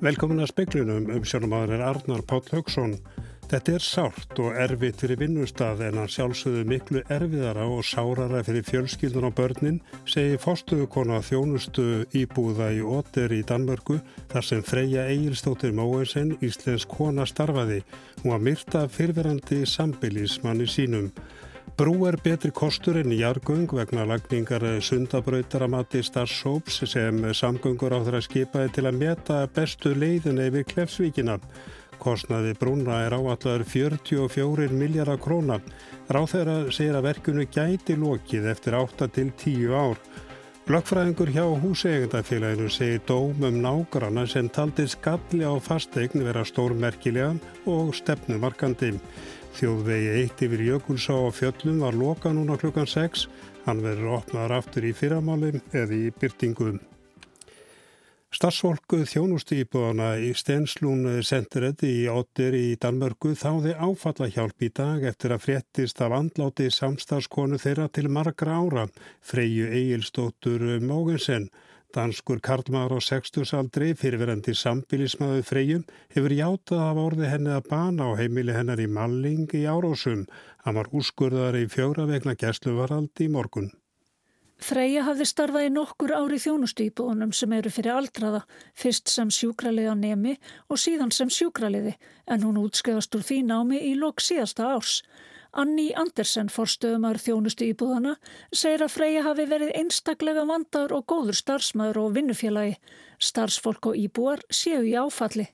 Velkomin að speklunum um sjónumadur er Arnar Páll Haugsson. Þetta er sárt og erfitt fyrir vinnustad en að sjálfsögðu miklu erfiðara og sárara fyrir fjölskyldun á börnin segi fórstuðukona þjónustu íbúða í Óter í Danmörku þar sem Freyja Egilstóttir Móensen, íslensk kona starfaði. Hún var myrta fyrverandi sambilismanni sínum. Brú er betri kostur en jargung vegna lagningar sundabrautar að mati starfsóps sem samgöngur á þeirra skipaði til að meta bestu leiðin yfir Klefsvíkina. Kostnaði brúna er áallar 44 miljardar króna. Ráð þeirra segir að verkunu gæti lokið eftir 8 til 10 ár. Lögfræðingur hjá húsegundafélaginu segir dómum nágrana sem taldi skalli á fastegn vera stórmerkilega og stefnumarkandi. Þjóðvegi eitt yfir Jökulsá á fjöllum var loka núna klukkan 6. Hann verður opnaðar aftur í fyrramáli eða í byrtingum. Starsvolku þjónustu íbúðana í Stenslún Centeret í Óttir í Danmörku þáði áfalla hjálp í dag eftir að fréttist af andláti samstagskonu þeirra til margra ára, Freyju Egilstóttur Mógensen. Danskur Karlmaður á 60 aldri, fyrirverandi sambilismæðu freyjum, hefur játað af orði henni að bana á heimili hennar í Malling í Árósum. Hann var úrskurðar í fjóra vegna gæsluvaraldi í morgun. Freyja hafði starfað í nokkur ári þjónustu íbúðunum sem eru fyrir aldraða, fyrst sem sjúkraliða nemi og síðan sem sjúkraliði, en hún útskjöðast úr því námi í lok síðasta árs. Anni Andersen, forstöðumar þjónustu íbúðana, segir að Freyja hafi verið einstaklega vandar og góður starfsmæður og vinnufélagi. Starfsfólk og íbúar séu í áfalli.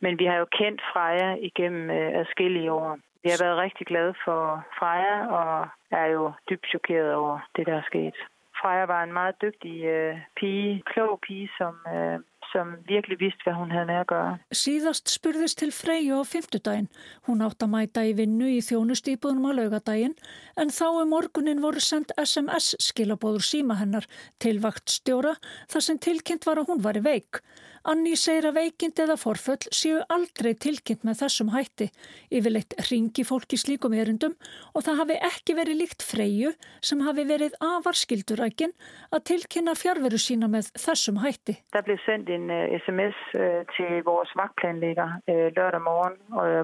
Men vi har jo kendt Freja igennem adskillige år. Vi har været rigtig glade for Freja og er jo dybt chokeret over det, der er sket. Freja var en meget dygtig uh, pige, klog pige, som uh, sem virkelig vist hvað hún hefði með að göra. Síðast spurðist til Freyju á fymtudaginn. Hún átt að mæta í vinnu í þjónustýpunum á laugadaginn en þá um morgunin voru sendt SMS skilabóður síma hennar til vaktstjóra þar sem tilkynnt var að hún var veik. Anni segir að veikind eða forföll séu aldrei tilkynnt með þessum hætti. Yfirleitt ringi fólki slíkum erindum og það hafi ekki verið líkt freyju sem hafi verið afarskildurækin að tilkynna fjárveru sína með þessum hætti. Það blev sendt en uh, sms uh, til vores vaktplanlægger uh, lørdag morgen,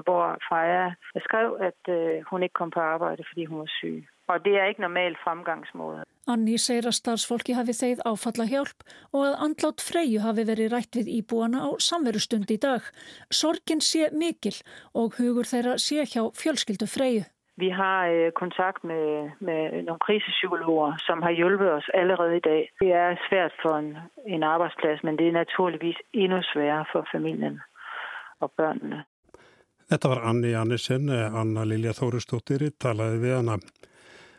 hvor Freja skrev at hun ikke kom på arbejde, fordi hun var syg. Og det er ikke normal framgangsmåde. Anni segir að starfsfólki hafi þeið áfalla hjálp og að andlátt freyju hafi verið rætt við íbúana á samverustund í dag. Sorgin sé mikil og hugur þeirra sé hjá fjölskyldu freyju. Vi har øh, kontakt med, med nogle krisepsykologer, som har hjulpet os allerede i dag. Det er svært for en, en arbejdsplads, men det er naturligvis endnu sværere for familien og børnene. Þetta var Anni Annisen, Anna Lilja Þóristóttir, talaði við hana.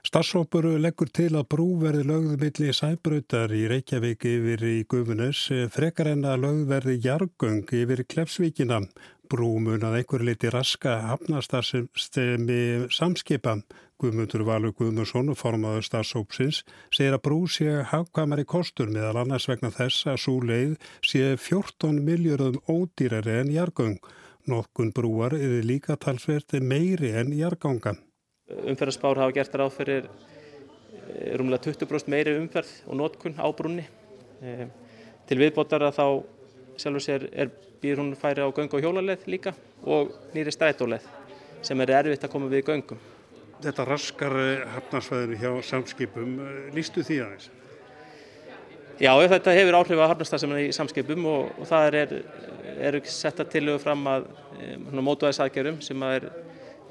Starfsópur leggur til að brú verði lögðumilli sæbrautar í Reykjavík yfir í Gufunes, frekar en að lögðverði jargung yfir Klefsvíkina. Brú mun að einhver liti raska hafnastarsstemi samskipa. Guðmundur Valur Guðmundsson, formadur starfsópsins, segir að brú sé hafkamari kostur meðal annars vegna þess að svo leið sé 14 miljörðum ódýrari en jargung. Nokkun brúar er líka talsverði meiri en jargangan umferðarspár hafa gert ráð fyrir eh, rúmlega 20% meiri umferð og nótkunn á brunni. Eh, til viðbótar að þá sjálfur sér er býr hún færi á göng og hjólaleið líka og nýri strætóleið sem er erfitt að koma við göngum. Þetta raskar hafnarsvæðinu hjá samskipum, lístu því aðeins? Já, þetta hefur áhrif að hafnarstafsefna í samskipum og, og það er, er setta til og fram að eh, mótuæðisaðgerum sem að er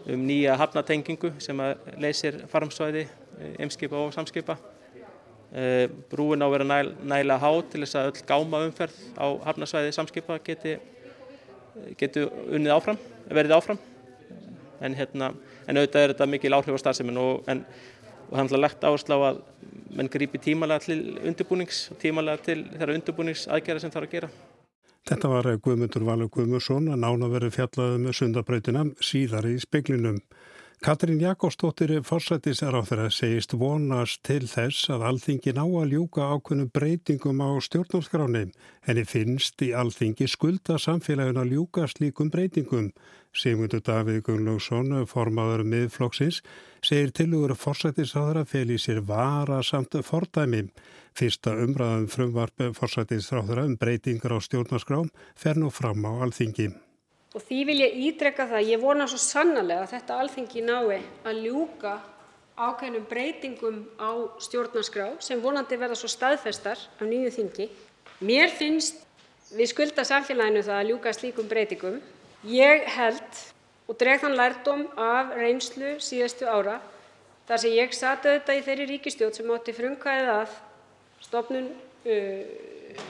um nýja hafnatengingu sem leysir farmsvæði, eh, og samskipa. Eh, brúin á að vera næl, næla há til þess að öll gáma umferð á hafnasvæði samskipa geti, geti unnið áfram, verið áfram. En, hérna, en auðvitað er þetta mikil áhrif á starfseminn og, og það er lagt áherslu á að menn grípi tímalega til undirbúnings og tímalega til þeirra undirbúningsaðgerða sem er að gera. Þetta var Guðmundur Valur Guðmundsson að nána verið fjallaði með sundabrautina síðar í speklinum. Katrín Jakobsdóttir fórsættis er á þeirra segist vonast til þess að alþingi ná að ljúka ákveðnum breytingum á stjórnarskráni. Henni finnst í alþingi skulda samfélagin að ljúka slíkum breytingum. Sigmundur Davíð Gunnlaugsson, formaður miðflokksins, segir tilugur að forsættisráðara fel í sér vara samt fordæmi. Fyrsta umræðum frumvarp forsættisráðara um breytingar á stjórnarskrám fer nú fram á alþingi. Og því vil ég ídreka það, ég vona svo sannlega að þetta alþingi nái að ljúka ákveðnum breytingum á stjórnarskrá sem vonandi verða svo staðfestar af nýju þingi. Mér finnst við skulda samfélaginu það að ljúka slíkum breytingum Ég held og dreg þann lærdóm af reynslu síðustu ára þar sem ég sat auðvitað í þeirri ríkisstjórn sem átti frumkvæðið að stofnun uh,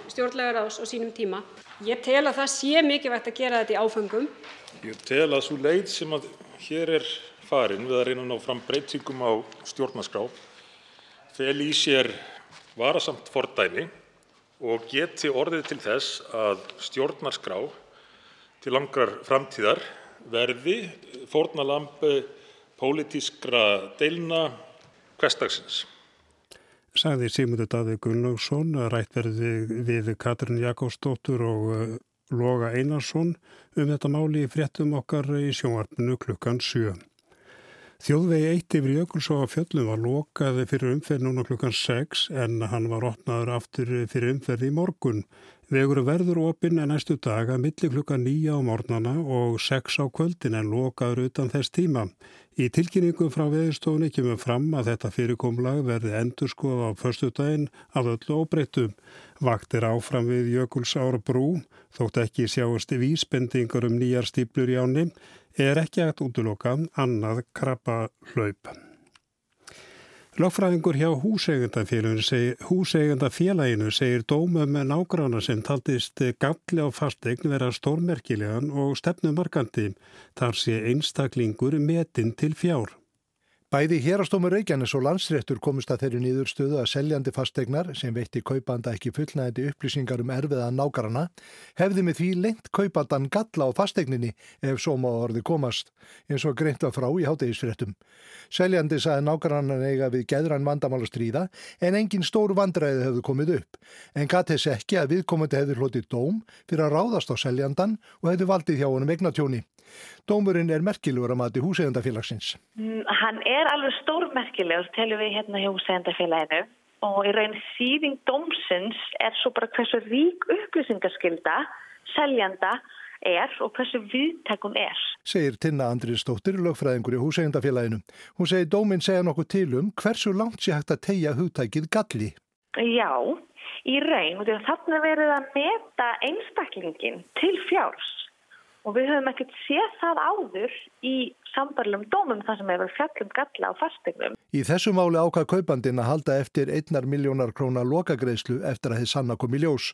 stjórnlagaráðs á sínum tíma. Ég tel að það sé mikilvægt að gera þetta í áföngum. Ég tel að svo leið sem að hér er farin við að reyna að ná fram breytingum á stjórnarskrá fel í sér varasamt fordæmi og geti orðið til þess að stjórnarskrá til langrar framtíðar verði fórnarlamb pólitískra deilna hversdagsins. Sagði Sigmundur Davíð Gunnlaugsson að rætt verði við Katrin Jakobsdóttur og eh, Loga Einarsson um þetta máli í fréttum okkar í sjónvarpinu klukkan 7. Þjóðvegi eitt yfir Jökulsá á fjöllum var lokaði fyrir umferð núna klukkan 6 en hann var opnaður aftur fyrir umferð í morgun. Vegur verður opinn en næstu daga millir klukka nýja á mornana og sex á kvöldin en lokaður utan þess tíma. Í tilkynningu frá veðurstofunni kemur fram að þetta fyrirkomlag verði endur skoða á förstu daginn af öllu óbreyttum. Vaktir áfram við Jökulsára brú, þótt ekki sjáast vísbendingar um nýjar stíplur í áni, er ekki að útloka annað krabba hlaup. Lagfræðingur hjá húseigendafélaginu segir dómum með nágrána sem taldist galli á fastegn vera stórmerkilegan og stefnumarkandi þar sé einstaklingur metinn til fjár. Bæði hérastómur Reykjanes og landsréttur komist að þeirri nýðurstöðu að seljandi fastegnar sem veitti kaupanda ekki fullnægandi upplýsingar um erfiða nágarana hefði með því lengt kaupandan galla á fastegninni ef svo má orði komast, eins og greint var frá í hátegisfréttum. Seljandi saði nágaranan eiga við geðran vandamál að stríða en engin stór vandræði hefði komið upp, en gatt þess ekki að viðkomandi hefði hlotið dóm fyrir að ráðast á seljandan og hefði valdið hjá honum eignatjóni. Dómurinn er merkilegur að mati húsegundafélagsins. Mm, hann er alveg stórmerkilegur, telur við hérna hjá húsegundafélaginu og í raun síðing dómsins er svo bara hversu rík upplýsingaskylda seljanda er og hversu viðtekun er. Segir Tinna Andriðsdóttir, lögfræðingur í húsegundafélaginu. Hún segir dóminn segja nokkuð til um hversu langt sé hægt að tegja hugtækið galli. Já, í raun og þannig verður að meta einstaklingin til fjárs og við höfum ekkert séð það áður í sambarlum dómum þar sem hefur fjallum galla á fastegnum. Í þessu máli ákvað kaupandin að halda eftir einnar miljónar krónar lokagreislu eftir að þið sanna komi ljós.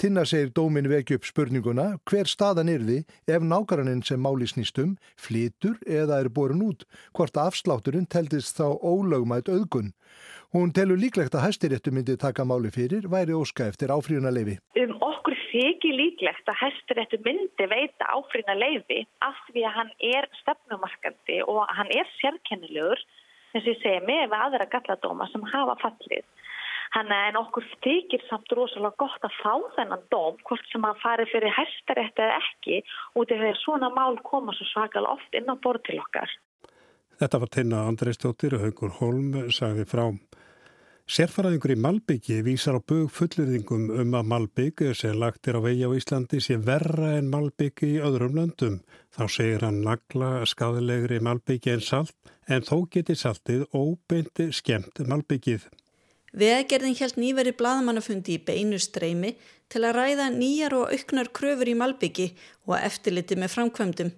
Tinna segir dómin veki upp spurninguna hver staðan er þið ef nákvæminn sem máli snýstum flitur eða er borin út, hvort afslátturinn teldist þá ólögmætt auðgun. Hún telur líklegt að hæstiréttu myndi taka máli fyrir væri óska eftir áfríðuna leifi. Um okkur þykir líklegt að hæstiréttu myndi veita áfríðuna leifi af því að hann er stefnumarkandi og hann er sérkennilegur eins og ég segi með aðra galladóma sem hafa fallið. Hann en okkur þykir samt rosalega gott að fá þennan dóm hvort sem hann fari fyrir hæstiréttu eða ekki og þegar svona mál koma svo svakal oft inn á borð til okkar. Þetta var Tinna Andreistóttir og Haugur Holm sagði frá. Sérfæraðingur í Malbyggi vísar á bög fullurðingum um að Malbygg sem lagt er á vegi á Íslandi sé verra en Malbygg í öðrum löndum. Þá segir hann nagla skadalegri Malbyggi en salt en þó geti saltið óbeinti skemmt Malbyggið. Veðgerðin held nýveri bladamannafundi í beinu streymi til að ræða nýjar og auknar kröfur í Malbyggi og eftirliti með framkvæmdum.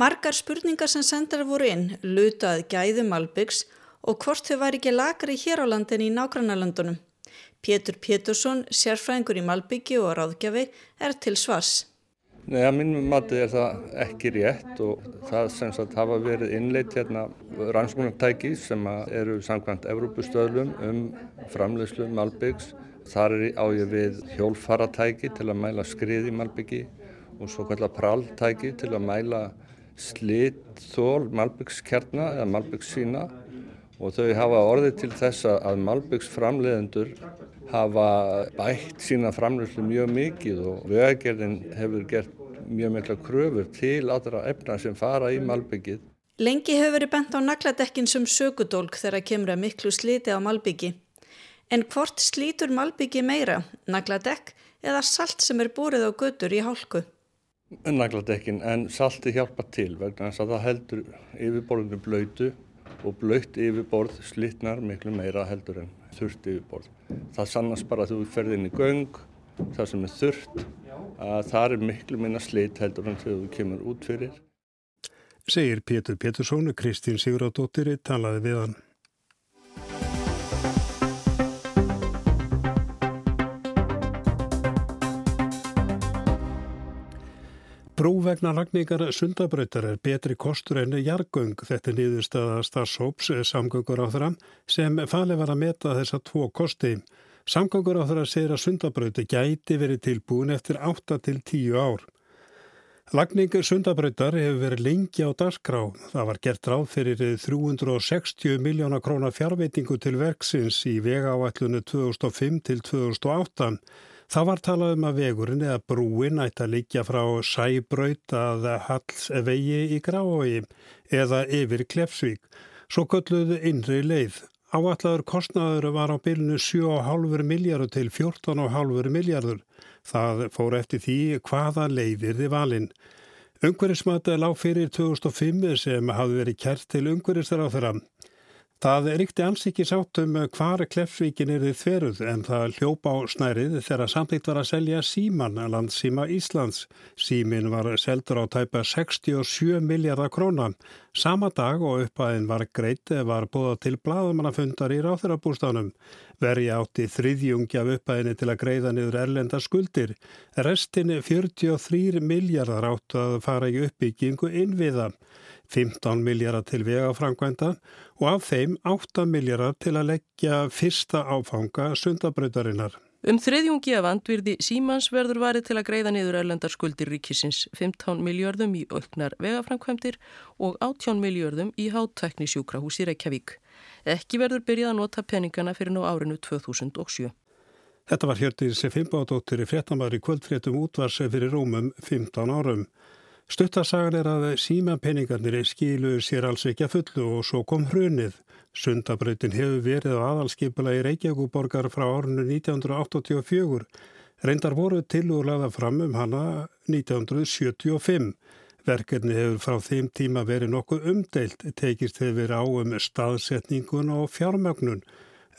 Margar spurningar sem sendar voru inn lutað gæðu Malbyggs og hvort þau var ekki lagri hér á landin í nágrannarlandunum. Pétur Pétursson, sérfræðingur í Malbyggi og ráðgjafi, er til svars. Nei, að mínum mati er það ekki rétt og það sem sagt hafa verið innleitt hérna rannsóknartæki sem eru samkvæmt Evrópustöðlum um framleyslu Malbyggs. Þar er á ég við hjólfaratæki til að mæla skriði Malbyggi og svo kallar práltæki til að mæla slitt þól Malbyggskjarna eða Malbyggssína og þau hafa orðið til þess að Malbyggs framleiðendur hafa bætt sína framleyslu mjög mikið og vegagerðin hefur gert mjög mikla kröfur til allra efna sem fara í malbyggið. Lengi hefur verið bent á nagladekkin sem sökudólk þegar kemur að miklu sliti á malbyggi. En hvort slítur malbyggi meira, nagladekk eða salt sem er búrið á götur í hálku? Nagladekkin, en salti hjálpa til vegna þess að það heldur yfirborðinu blöytu og blöytt yfirborð slitnar miklu meira heldur en þurft yfirborð. Það sannast bara að þú ferði inn í göng, það sem er þurft, að það er miklu minna slit heldur en þegar þú kemur út fyrir. Segir Pétur Pétursson og Kristín Sigurðardóttir talaði við hann. Brú vegna lagningar sundabrautar er betri kostur enn jargöng þetta nýðurstaða starfsóps samgöngur á þeirra sem fali var að meta þessa tvo kosti. Samgöngur á þeirra segir að sundabrauti gæti verið tilbúin eftir 8 til 10 ár. Lagning sundabrautar hefur verið lengi á darskrá. Það var gert ráð fyrir 360 miljóna krónar fjárveitingu til verksins í vega áætlunu 2005 til 2008. Það var talað um að vegurinn eða brúin ætti að líkja frá sæbraut að hallsvegi í Grávói eða yfir Klefsvík. Svo kölluðu innri leið. Áallagur kostnaður var á bylnu 7,5 miljardur til 14,5 miljardur. Það fór eftir því hvaða leiðir þið valinn. Ungverismatið lág fyrir 2005 sem hafði verið kert til ungveristar á þeirra. Það ríkti alls ekki sátum hvar Kleffsvíkin er þið þveruð en það hljópa á snærið þegar samtíkt var að selja síman landsíma Íslands. Símin var seldur á tæpa 67 miljardar króna. Sama dag og uppaðin var greitt var búða til bladamannafundar í ráþurabúrstánum. Vergi átti þriðjungi af uppaðinni til að greiða niður erlenda skuldir. Restin 43 miljardar áttu að fara í uppbyggingu innviða. 15 miljardar til vegafrangvænda og af þeim 8 miljardar til að leggja fyrsta áfanga sundabrautarinnar. Um þriðjungi af andvirði Símans verður varið til að greiða niður erlendar skuldir ríkisins 15 miljardum í auknar vegafrangkvæmdir og 18 miljardum í háttekni sjúkrahús í Reykjavík. Ekki verður byrjað að nota peningana fyrir nú árinu 2007. Þetta var Hjördis Fimbádóttir í frettamæri kvöldfréttum útvarse fyrir Rómum 15 árum. Stuttasagan er að símapenningarnir skilu sér alls ekki að fullu og svo kom hrunið. Sundabrautin hefur verið á aðalskipula í Reykjavíkuborgar frá árinu 1984. Reyndar voru til og laða fram um hana 1975. Verkefni hefur frá þeim tíma verið nokkuð umdeilt, tekist hefur á um staðsetningun og fjármögnun.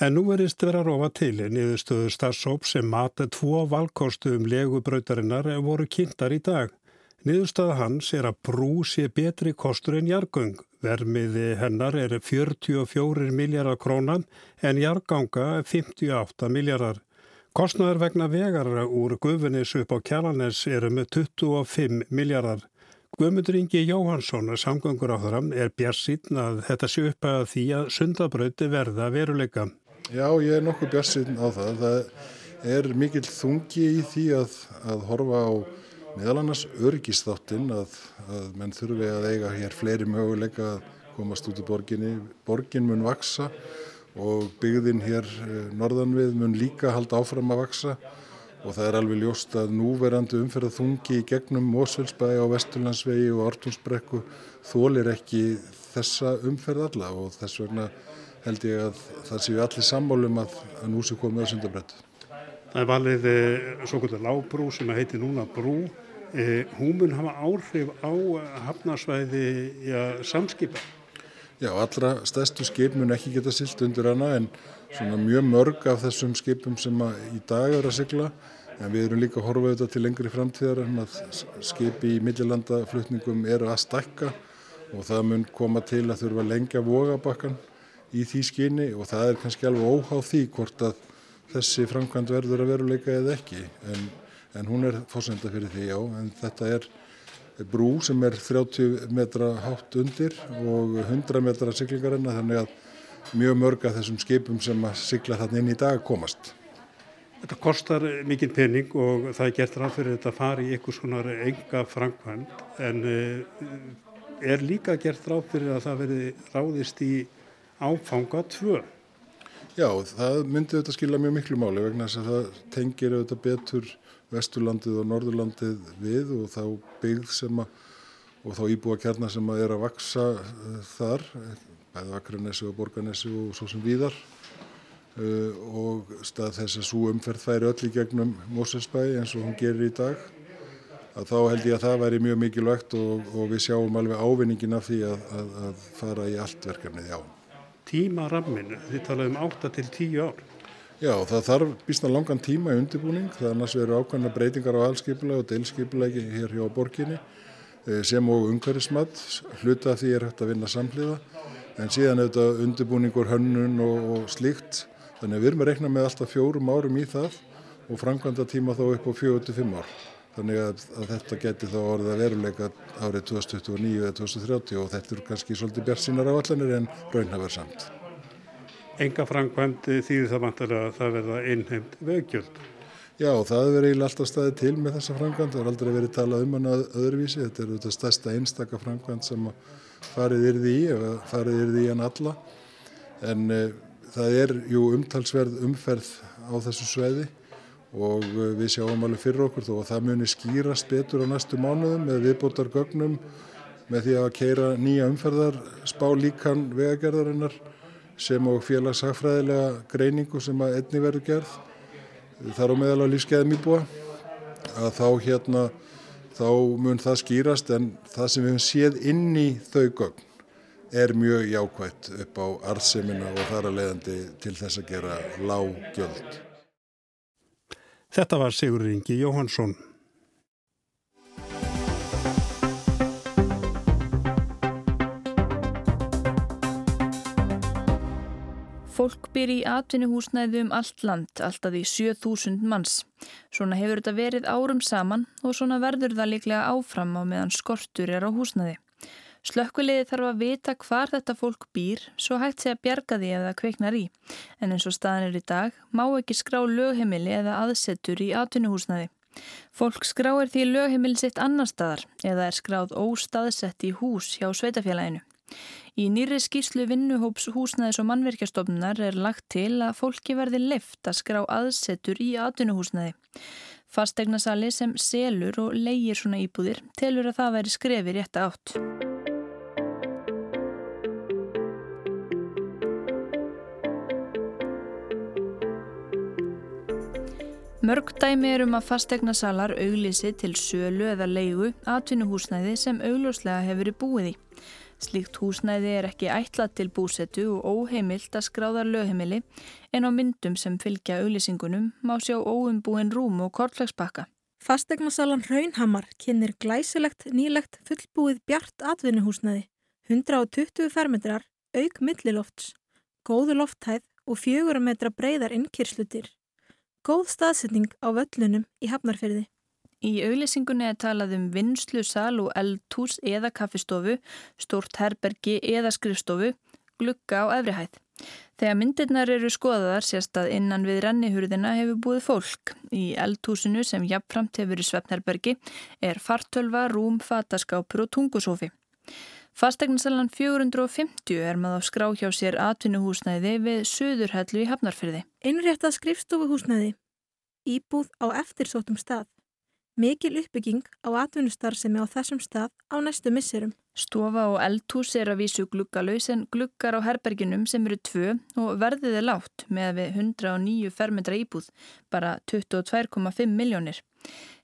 En nú verist vera rofa til niðurstöðu starfsóp sem mata tvo valkostu um legubrautarinnar voru kynntar í dag. Niðurstaða hans er að brú sé betri kostur en jargöng. Vermiði hennar er 44 miljardar krónan en jarganga 58 miljardar. Kostnaður vegna vegar úr Guðunis upp á Kjallanes eru með 25 miljardar. Guðmundur Ingi Jóhansson, samgöngur á þaðram, er bjarsinn að þetta sé upp að því að sundabröði verða veruleika. Já, ég er nokkuð bjarsinn á það. Það er mikill þungi í því að, að horfa á meðal annars örgisþáttinn að, að menn þurfi að eiga hér fleiri möguleika að komast út í borginni. Borgin mun vaksa og byggðin hér norðan við mun líka halda áfram að vaksa og það er alveg ljóst að núverandi umferða þungi í gegnum Mósfellsbæði á Vesturlandsvegi og Artúnsbrekku þólir ekki þessa umferð alla og þess vegna held ég að það séu allir sammálum að, að nú sé komið að sundabrett. Það er valið svo kvöldur lágbrú sem heitir núna brú Eh, hún mun hafa áhrif á hafnarsvæði ja, samskipa? Já, allra stærstu skip mun ekki geta silt undir hana en svona mjög mörg af þessum skipum sem í dag eru að sigla en við erum líka að horfa auðvitað til lengri framtíðar en að skipi í millilandaflutningum eru að stakka og það mun koma til að þurfa að lengja vogabakkan í því skyni og það er kannski alveg óháð því hvort að þessi framkvæmd verður að veruleika eða ekki en en hún er fórsenda fyrir því já, en þetta er brú sem er 30 metra hátt undir og 100 metra siglingarinnar þannig að mjög mörg af þessum skipum sem að sigla þarna inn í dag komast. Þetta kostar mikið pening og það er gert ráð fyrir þetta að fara í eitthvað svona enga framkvæmd en eh, er líka gert ráð fyrir að það veri ráðist í áfanga tvö? Já, það myndi auðvitað skila mjög miklu máli vegna þess að það tengir auðvitað betur Vesturlandið og Norðurlandið við og þá byggð sem að og þá íbúa kjarnar sem að er að vaksa uh, þar, bæði Akranessi og Borganessi og svo sem víðar uh, og stað þess að svo umferð færi öll í gegnum Mósesbæ eins og hún gerir í dag að þá held ég að það væri mjög mikilvægt og, og við sjáum alveg ávinningin af því að, að, að fara í allt verkefnið, já. Tímaramminu, þið talaðum 8 til 10 ár. Já, það þarf býstna langan tíma í undirbúning, það eru ákvæmna breytingar á allskipulagi og deilskipulagi hér hjá borginni Eh, sem og umhverfismat, hluta því er hægt að vinna samhliða. En síðan þetta undirbúningur hönnun og, og slíkt. Þannig að við erum að rekna með alltaf fjórum árum í það og framkvæmda tíma þá upp á 45 ár. Þannig að, að þetta geti þá orðið að veruleika árið 2029 eða 2030 og þetta eru kannski svolítið bjart sínar áallanir en raunhafar samt. Enga framkvæmdi þýðir það vantilega að það verða innheimt veggjöld? Já, það verður eiginlega alltaf staðið til með þessa framkvæmd. Það er aldrei verið talað um hana öðruvísi. Þetta er þetta stærsta einstaka framkvæmd sem farið yrði í, eða farið yrði í hann alla. En e, það er jú umtalsverð umferð á þessu sveiði og e, við sjáum alveg fyrir okkur þó að það muni skýrast betur á næstu mánuðum með viðbótar gögnum með því að keira nýja umferðar, spá líkan vegagerðarinnar sem og félagshagfræðilega greiningu sem að einni verður gerð þar á meðal á lífskeiðum íbúa að þá hérna þá mun það skýrast en það sem við hefum séð inn í þau gögn er mjög jákvægt upp á arðsemina og þar að leiðandi til þess að gera lág gjöld. Þetta var Sigur Ringi Jóhansson. Fólk byr í atvinnuhúsnæði um allt land, alltaf í 7000 manns. Svona hefur þetta verið árum saman og svona verður það líklega áfram á meðan skortur er á húsnæði. Slökkuleiði þarf að vita hvar þetta fólk býr, svo hægt sé að bjerga því ef það kveiknar í. En eins og staðan er í dag, má ekki skrá lögheimili eða aðsettur í atvinnuhúsnæði. Fólk skráir því lögheimili sitt annar staðar eða er skráð óstaðsett í hús hjá sveitafélaginu. Í nýri skýrslu vinnuhóps húsnæðis og mannverkjastofnunar er lagt til að fólki verði lift að skrá aðsetur í atvinnuhúsnæði. Fastegnarsali sem selur og leigir svona íbúðir telur að það veri skrefi rétt átt. Mörg dæmi er um að fastegnasalar auglísi til sölu eða leigu atvinnuhúsnæði sem augljóslega hefur búið í. Slíkt húsnæði er ekki ætlað til búsetu og óheimilt að skráða lögheimili en á myndum sem fylgja auðlýsingunum má sjá óumbúin rúm og kortlegsbakka. Fastegnasalan Raunhamar kynir glæsilegt nýlegt fullbúið bjart atvinnuhúsnæði, 120 fermetrar, auk millilofts, góðu lofthæð og fjögur metra breyðar innkýrslutir. Góð staðsetning á völlunum í hafnarferði. Í auðlýsingunni er talað um vinslu, sal og eldhús eða kaffistofu, stort herbergi eða skrifstofu, glukka á efrihæð. Þegar myndirnar eru skoðaðar sérst að innan við rennihurðina hefur búið fólk. Í eldhúsinu sem jafnframt hefur í svefnherbergi er fartölva, rúm, fataskápur og tungusófi. Fastegnasalan 450 er maður á skrá hjá sér atvinnuhúsnæði við söðurhellu í Hafnarfyrði. Einrétta skrifstofuhúsnæði, íbúð á eftirsótum stað. Mikil uppbygging á atvinnustarfsemi á þessum stað á næstu misserum. Stofa og eldhús er að vísu gluggalauðs en gluggar á herberginum sem eru tvö og verðið er látt með við 109 fermetra íbúð, bara 22,5 miljónir.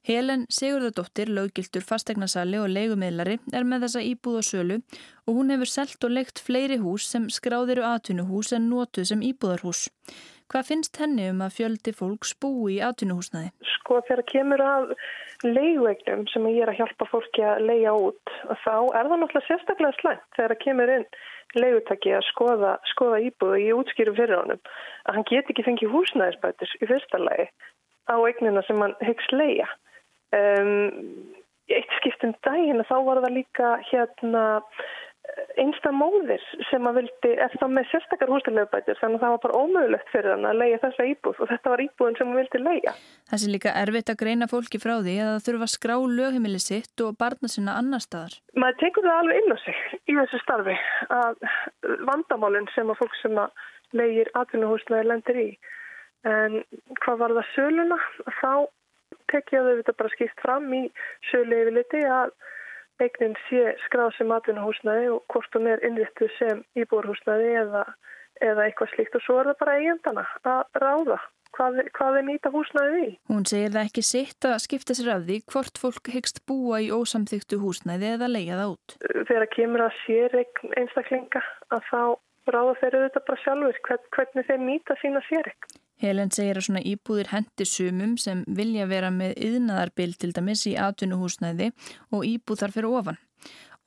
Helen Sigurðardóttir, löggiltur fastegnasali og leigumiðlari er með þessa íbúð og sölu og hún hefur selgt og leikt fleiri hús sem skráðiru atvinnuhús en notuð sem íbúðarhús. Hvað finnst henni um að fjöldi fólks búi í atvinnuhúsnaði? Sko þegar kemur að leiðvegnum sem ég er að hjálpa fólki að leiða út þá er það náttúrulega sérstaklega slæmt þegar kemur inn leiðutaki að skoða, skoða íbúðu í útskýru fyrir honum að hann get ekki fengið húsnæðisbætis í fyrsta lagi á eignina sem hann hyggst leiða. Um, eitt skiptum daginn þá var það líka hérna einsta móðir sem að vildi eftir með sérstakar hústilegu þannig að það var bara ómögulegt fyrir hann að leia þessa íbúð og þetta var íbúðin sem hann vildi leia. Það sé líka erfitt að greina fólki frá því að það þurfa að skrá lögheimili sitt og barna sinna annar staðar. Maður tekur það alveg inn á sig í þessu starfi að vandamálinn sem að fólk sem að leigir atvinnuhúsnaði lendir í. En hvað var það söluna? Þá tekja þau þetta bara skýrt fram í sölu yfirliti að eignin sé skráð sem atvinnuhúsnaði og hvort hún er innréttu sem íbúrhúsnaði eða, eða eitthvað slíkt og svo er það bara eigendana að ráða hvað, hvað er nýta húsnaði í. Hún segir það ekki sitt að skipta sér af því hvort fólk hyggst búa í ósamþyktu húsnaði eða leia það út. Þegar kemur að sér einstaklinga að þá ráða þeir auðvitað bara sjálfur hvernig þeir nýta sína sér ekki. Helen segir að svona íbúðir hendi sumum sem vilja vera með yðnaðarbild til dæmis í atvinnuhúsnæði og íbúðar fyrir ofan.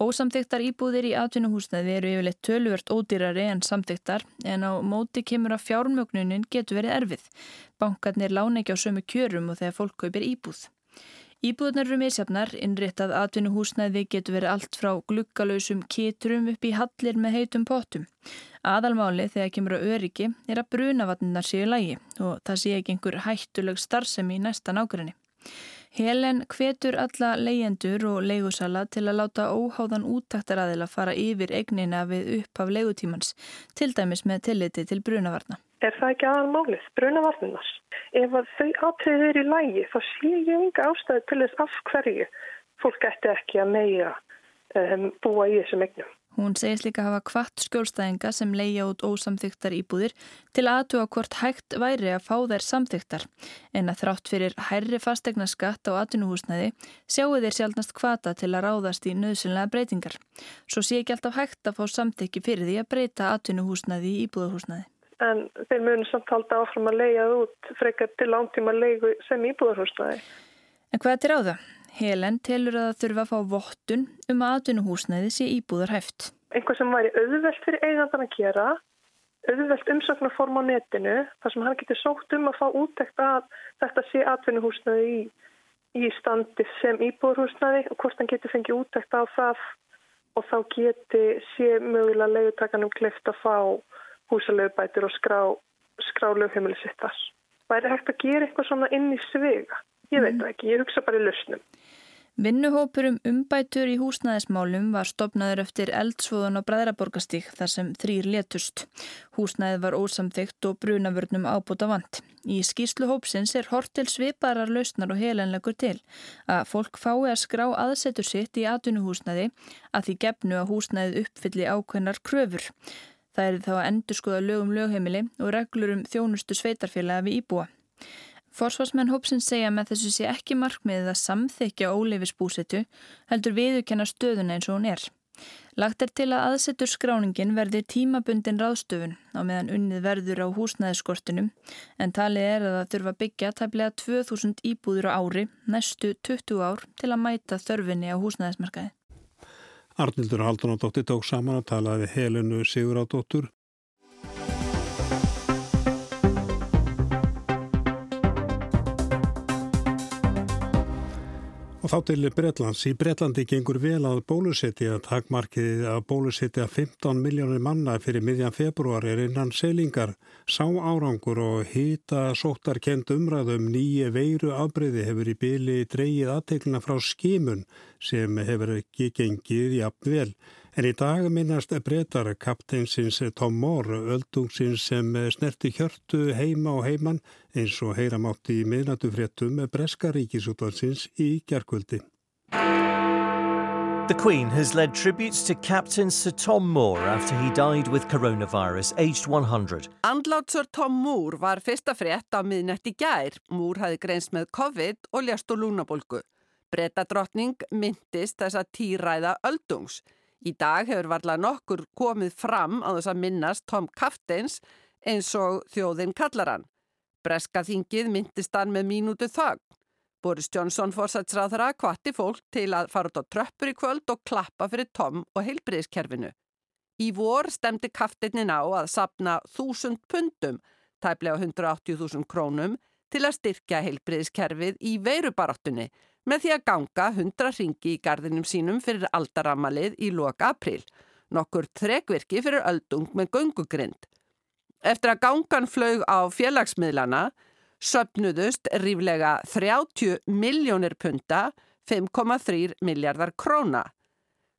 Ósamþyktar íbúðir í atvinnuhúsnæði eru yfirleitt töluvert ódýrari en samþyktar en á móti kemur að fjármögnunin getur verið erfið. Bankarnir lána ekki á sömu kjörum og þegar fólk kaupir íbúð. Íbúðunar eru misjafnar, innréttað atvinnuhúsnæði getur verið allt frá glukkalösum kiturum upp í hallir með heitum pottum. Aðalmáli þegar kemur á öryggi er að brunavatninnar séu lægi og það sé ekki einhver hættuleg starfsemi í næsta nákvæmni. Helen hvetur alla leyendur og leigusala til að láta óháðan úttaktaraðila fara yfir egnina við upp af leigutímans, til dæmis með tilliti til brunavarna. Er það ekki aðal málið, brunavarninas? Ef þau átriðir eru í lægi þá sé ég enga ástæði til þess af hverju fólk ætti ekki að meira um, búa í þessum egnum. Hún segist líka að hafa kvart skjólstæðinga sem leia út ósamþyktar íbúðir til aðtuga hvort hægt væri að fá þær samþyktar. En að þrátt fyrir hærri fastegna skatt á atvinnuhúsnæði sjáu þeir sjálfnast kvata til að ráðast í nöðsynlega breytingar. Svo sé ekki alltaf hægt að fá samþykki fyrir því að breyta atvinnuhúsnæði í íbúðarhúsnæði. En þeir munu samt halda áfram að leia út frekar til langtíma leigu sem íbúðarhúsnæði. En hvað er til það? Helen telur að það þurfa að fá vottun um að atvinnuhúsnæði sé íbúðar hæft. Einhvað sem væri auðvelt fyrir eigandan að gera, auðvelt umsöknarform á netinu, þar sem hann getur sótt um að fá útækt að þetta sé atvinnuhúsnæði í, í standi sem íbúðarhúsnæði og hvort hann getur fengið útækt á það og þá geti sé mögulega leiðutakanum kleift að fá húsalegbætur og skrá, skrá lögheimilisittar. Væri hægt að gera eitthvað svona inn í svega? Ég veit það ekki, ég hugsa bara í lausnum. Vinnuhópur um umbætur í húsnæðismálum var stopnaður eftir eldsvoðun á Bræðraborgastík þar sem þrýr letust. Húsnæði var ósamþygt og brunavörnum ábúta vant. Í skýrslu hópsins er hort til sviparar lausnar og helenlegur til að fólk fái að skrá aðsetur sitt í atvinnuhúsnæði að því gefnu að húsnæðið uppfylli ákveðnar kröfur. Það er þá að endur skoða lögum lögheimili og reglur um þjónustu sveitarfélaga við íbúa. Forsvarsmenn hópsins segja með þessu sé ekki markmiðið að samþykja óleifisbúsetu heldur viðukenna stöðuna eins og hún er. Lagt er til að aðsetur skráningin verði tímabundin ráðstöfun á meðan unnið verður á húsnæðiskortinum en talið er að það þurfa byggja tæplega 2000 íbúður á ári næstu 20 ár til að mæta þörfinni á húsnæðismarkaði. Arnildur Haldunadóttir tók saman að talaði Helenu Sigurádóttur Og þá til Breitlands. Í Breitlandi gengur vel að bólusetja takmarkið að bólusetja 15 miljónir manna fyrir miðjan februar er innan selingar. Sá árangur og hýta sóttar kent umræðum nýje veiru afbreyði hefur í byli dreyið aðteglina frá skimun sem hefur ekki gengið jafn vel. En í dag minnast breytar kapteinsins Tom Moore, öldungsins sem snerti hjörtu heima og heimann eins og heyramátti í miðnatufréttum með breska ríkisútvansins í gerkvöldi. The Queen has led tributes to Captain Sir Tom Moore after he died with coronavirus, aged 100. Andlátt Sir Tom Moore var fyrsta frétt á miðnætti gær. Moore hafi greinst með COVID og ljast og lúnabolgu. Brettadrottning myndist þess að týræða öldungs. Í dag hefur varlega nokkur komið fram á þess að minnast Tom Kafteins eins og þjóðin kallar hann. Breska þingið myndist hann með mínútu þögn. Boris Johnson fórsætsráðara kvatti fólk til að fara út á tröppur í kvöld og klappa fyrir Tom og heilbriðskerfinu. Í vor stemdi Kafteinin á að sapna þúsund pundum, tæplega 180.000 krónum, til að styrkja heilbriðskerfið í veirubaráttunni með því að ganga 100 ringi í gardinum sínum fyrir aldaramalið í loka april, nokkur þrekvirki fyrir öldung með göngugrind. Eftir að gangan flög á félagsmiðlana söpnuðust ríflega 30 miljónir punta, 5,3 miljardar króna.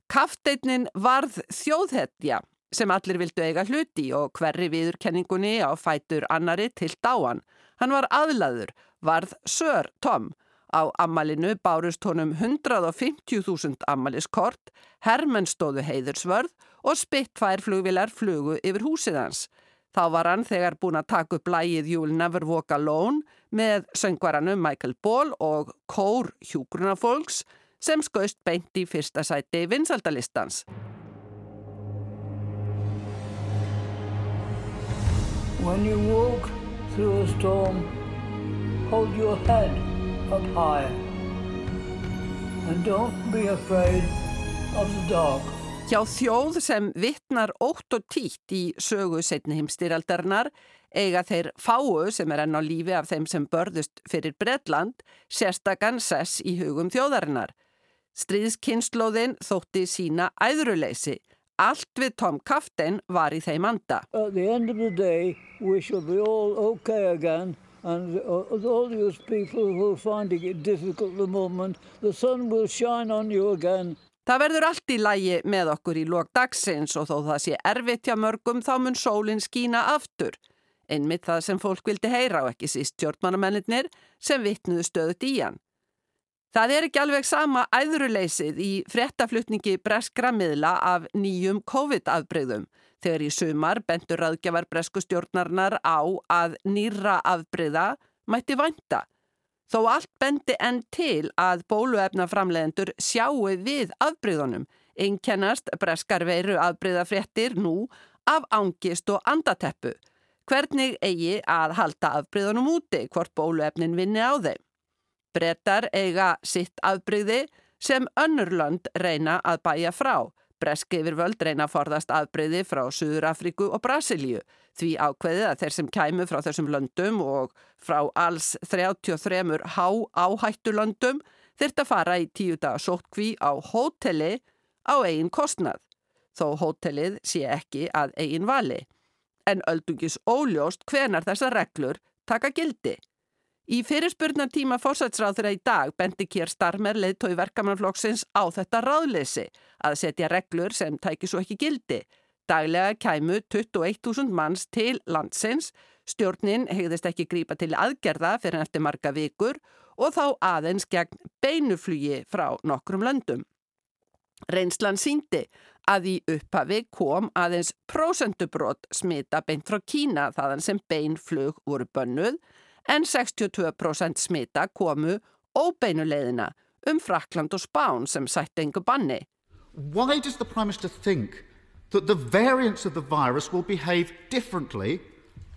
Kafteitnin varð þjóðhetja sem allir vildu eiga hluti og hverri viðurkenningunni á fætur annari til dáan. Hann var aðlaður, varð Sör Tom. Á ammalinu bárust honum 150.000 ammaliskort, hermenn stóðu heiðursvörð og spittfær flugvilar flugu yfir húsið hans. Þá var hann þegar búin að taka upp lægið You'll Never Walk Alone með söngvaranum Michael Ball og kór hjúgrunafólks sem skauðst beint í fyrsta sæti vinsaldalistans. When you walk through a storm, hold your head up high and don't be afraid of the dark. Hjá þjóð sem vittnar ótt og títt í sögu setni heimstýraldarinnar eiga þeir fáu sem er enn á lífi af þeim sem börðust fyrir Bredland sérstakann sess í hugum þjóðarinnar. Stríðskynnslóðin þótti sína æðruleysi. Allt við Tom Kaftin var í þeim anda. At the end of the day we shall be all okay again and all those people who are finding it difficult at the moment the sun will shine on you again. Það verður allt í lægi með okkur í lók dagsins og þó það sé erfitt hjá mörgum þá mun sólinn skína aftur. Einmitt það sem fólk vildi heyra á ekki síst tjórnmannamennir sem vittnuðu stöðut í hann. Það er ekki alveg sama æðruleysið í fréttaflutningi breskra miðla af nýjum COVID-afbreyðum þegar í sumar bentur raðgjafar bresku stjórnarnar á að nýra afbreyða mætti vænta. Þó allt bendi enn til að bóluefnaframlegendur sjáu við afbreyðunum, einkennast breskar veiru afbreyðafréttir nú af ángist og andateppu. Hvernig eigi að halda afbreyðunum úti hvort bóluefnin vinni á þeim? Brettar eiga sitt afbreyði sem önnurlönd reyna að bæja frá. Breski yfir völd reyna að forðast afbreyði frá Suður Afríku og Brasilíu því ákveðið að þeir sem kæmu frá þessum löndum og frá alls 33 há áhættu löndum þurft að fara í tíu daga sótkví á hóteli á eigin kostnað. Þó hótelið sé ekki að eigin vali. En öldungis óljóst hvenar þessar reglur taka gildi. Í fyrirspurnartíma fórsætsráð þeirra í dag bendi kér starmer leiðtói verkamannflokksins á þetta ráðleysi að setja reglur sem tæki svo ekki gildi. Daglega kæmu 21.000 manns til landsins, stjórnin hegðist ekki grípa til aðgerða fyrir eftir marga vikur og þá aðeins gegn beinuflugi frá nokkrum löndum. Reynslan síndi að í upphafi kom aðeins prósendubrót smita beint frá Kína þaðan sem beinflug voru bönnuð en 62% smita komu óbeinuleiðina um Frakland og Spán sem sætti engu banni. Why does the Prime Minister think that the variants of the virus will behave differently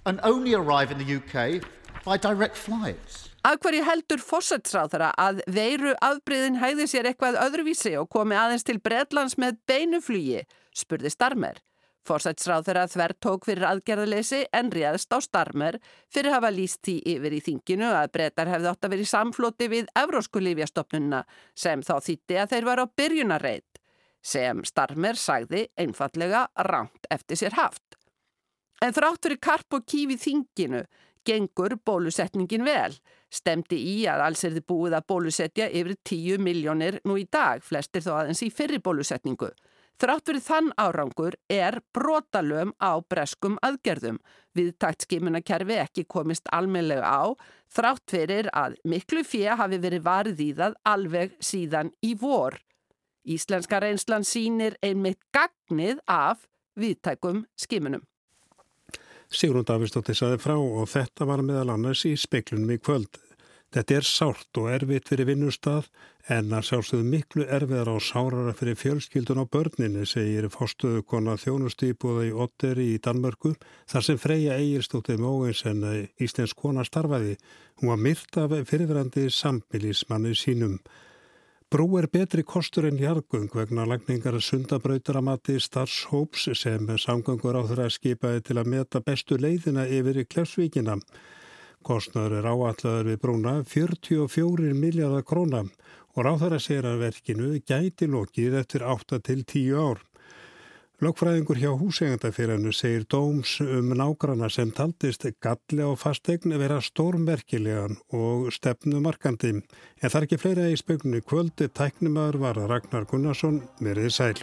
and only arrive in the UK by direct flights? Af hverju heldur fórsætsráðara að veiru afbreyðin hæði sér eitthvað öðruvísi og komi aðeins til Bredlands með beinuflugi, spurði Starmer. Forsætsráð þeirra þver tók fyrir aðgerðaleysi en réðst á starmer fyrir hafa líst því yfir í þinginu að breytar hefði átt að verið samfloti við Evrósku lífjastofnunna sem þá þýtti að þeir var á byrjunarreit sem starmer sagði einfallega ránt eftir sér haft. En þrátt fyrir karp og kífi þinginu gengur bólusetningin vel. Stemdi í að alls er þið búið að bólusetja yfir 10 miljónir nú í dag, flestir þó aðeins í fyrri bólusetningu. Þrátt fyrir þann árangur er brotalöm á breskum aðgerðum. Viðtakt skimunakerfi ekki komist almeinlega á, þrátt fyrir að miklu fjö hafi verið varið í það alveg síðan í vor. Íslenska reynslan sínir einmitt gagnið af viðtækum skimunum. Sigrun Davistóttir saði frá og þetta var meðal annars í speiklunum í kvöld. Þetta er sárt og erfitt fyrir vinnustaf en að sjálfsögðu miklu erfiðar á sárara fyrir fjölskyldun á börninni, segir fórstöðu kona þjónustýbúða í Otteri í Danmörku, þar sem Freyja Egilstóttir Móins en Íslensk kona starfaði. Hún var myrt af fyrirverandi sambilismanni sínum. Brú er betri kostur en hjargung vegna lagningar sundabrauturamati starfshóps sem samgangur á þeirra skipaði til að meta bestu leiðina yfir í Klefsvíkina. Kostnaður er áalladar við brúna 44 miljardar króna og ráþara segir að verkinu gæti lokið eftir 8 til 10 ár. Lokfræðingur hjá húsegandafyranu segir dóms um nágrana sem taldist galli á fastegn vera stórmerkilegan og stefnumarkandi. En það er ekki fleira í spögnu kvöldi tæknumöður var Ragnar Gunnarsson, verið sæl.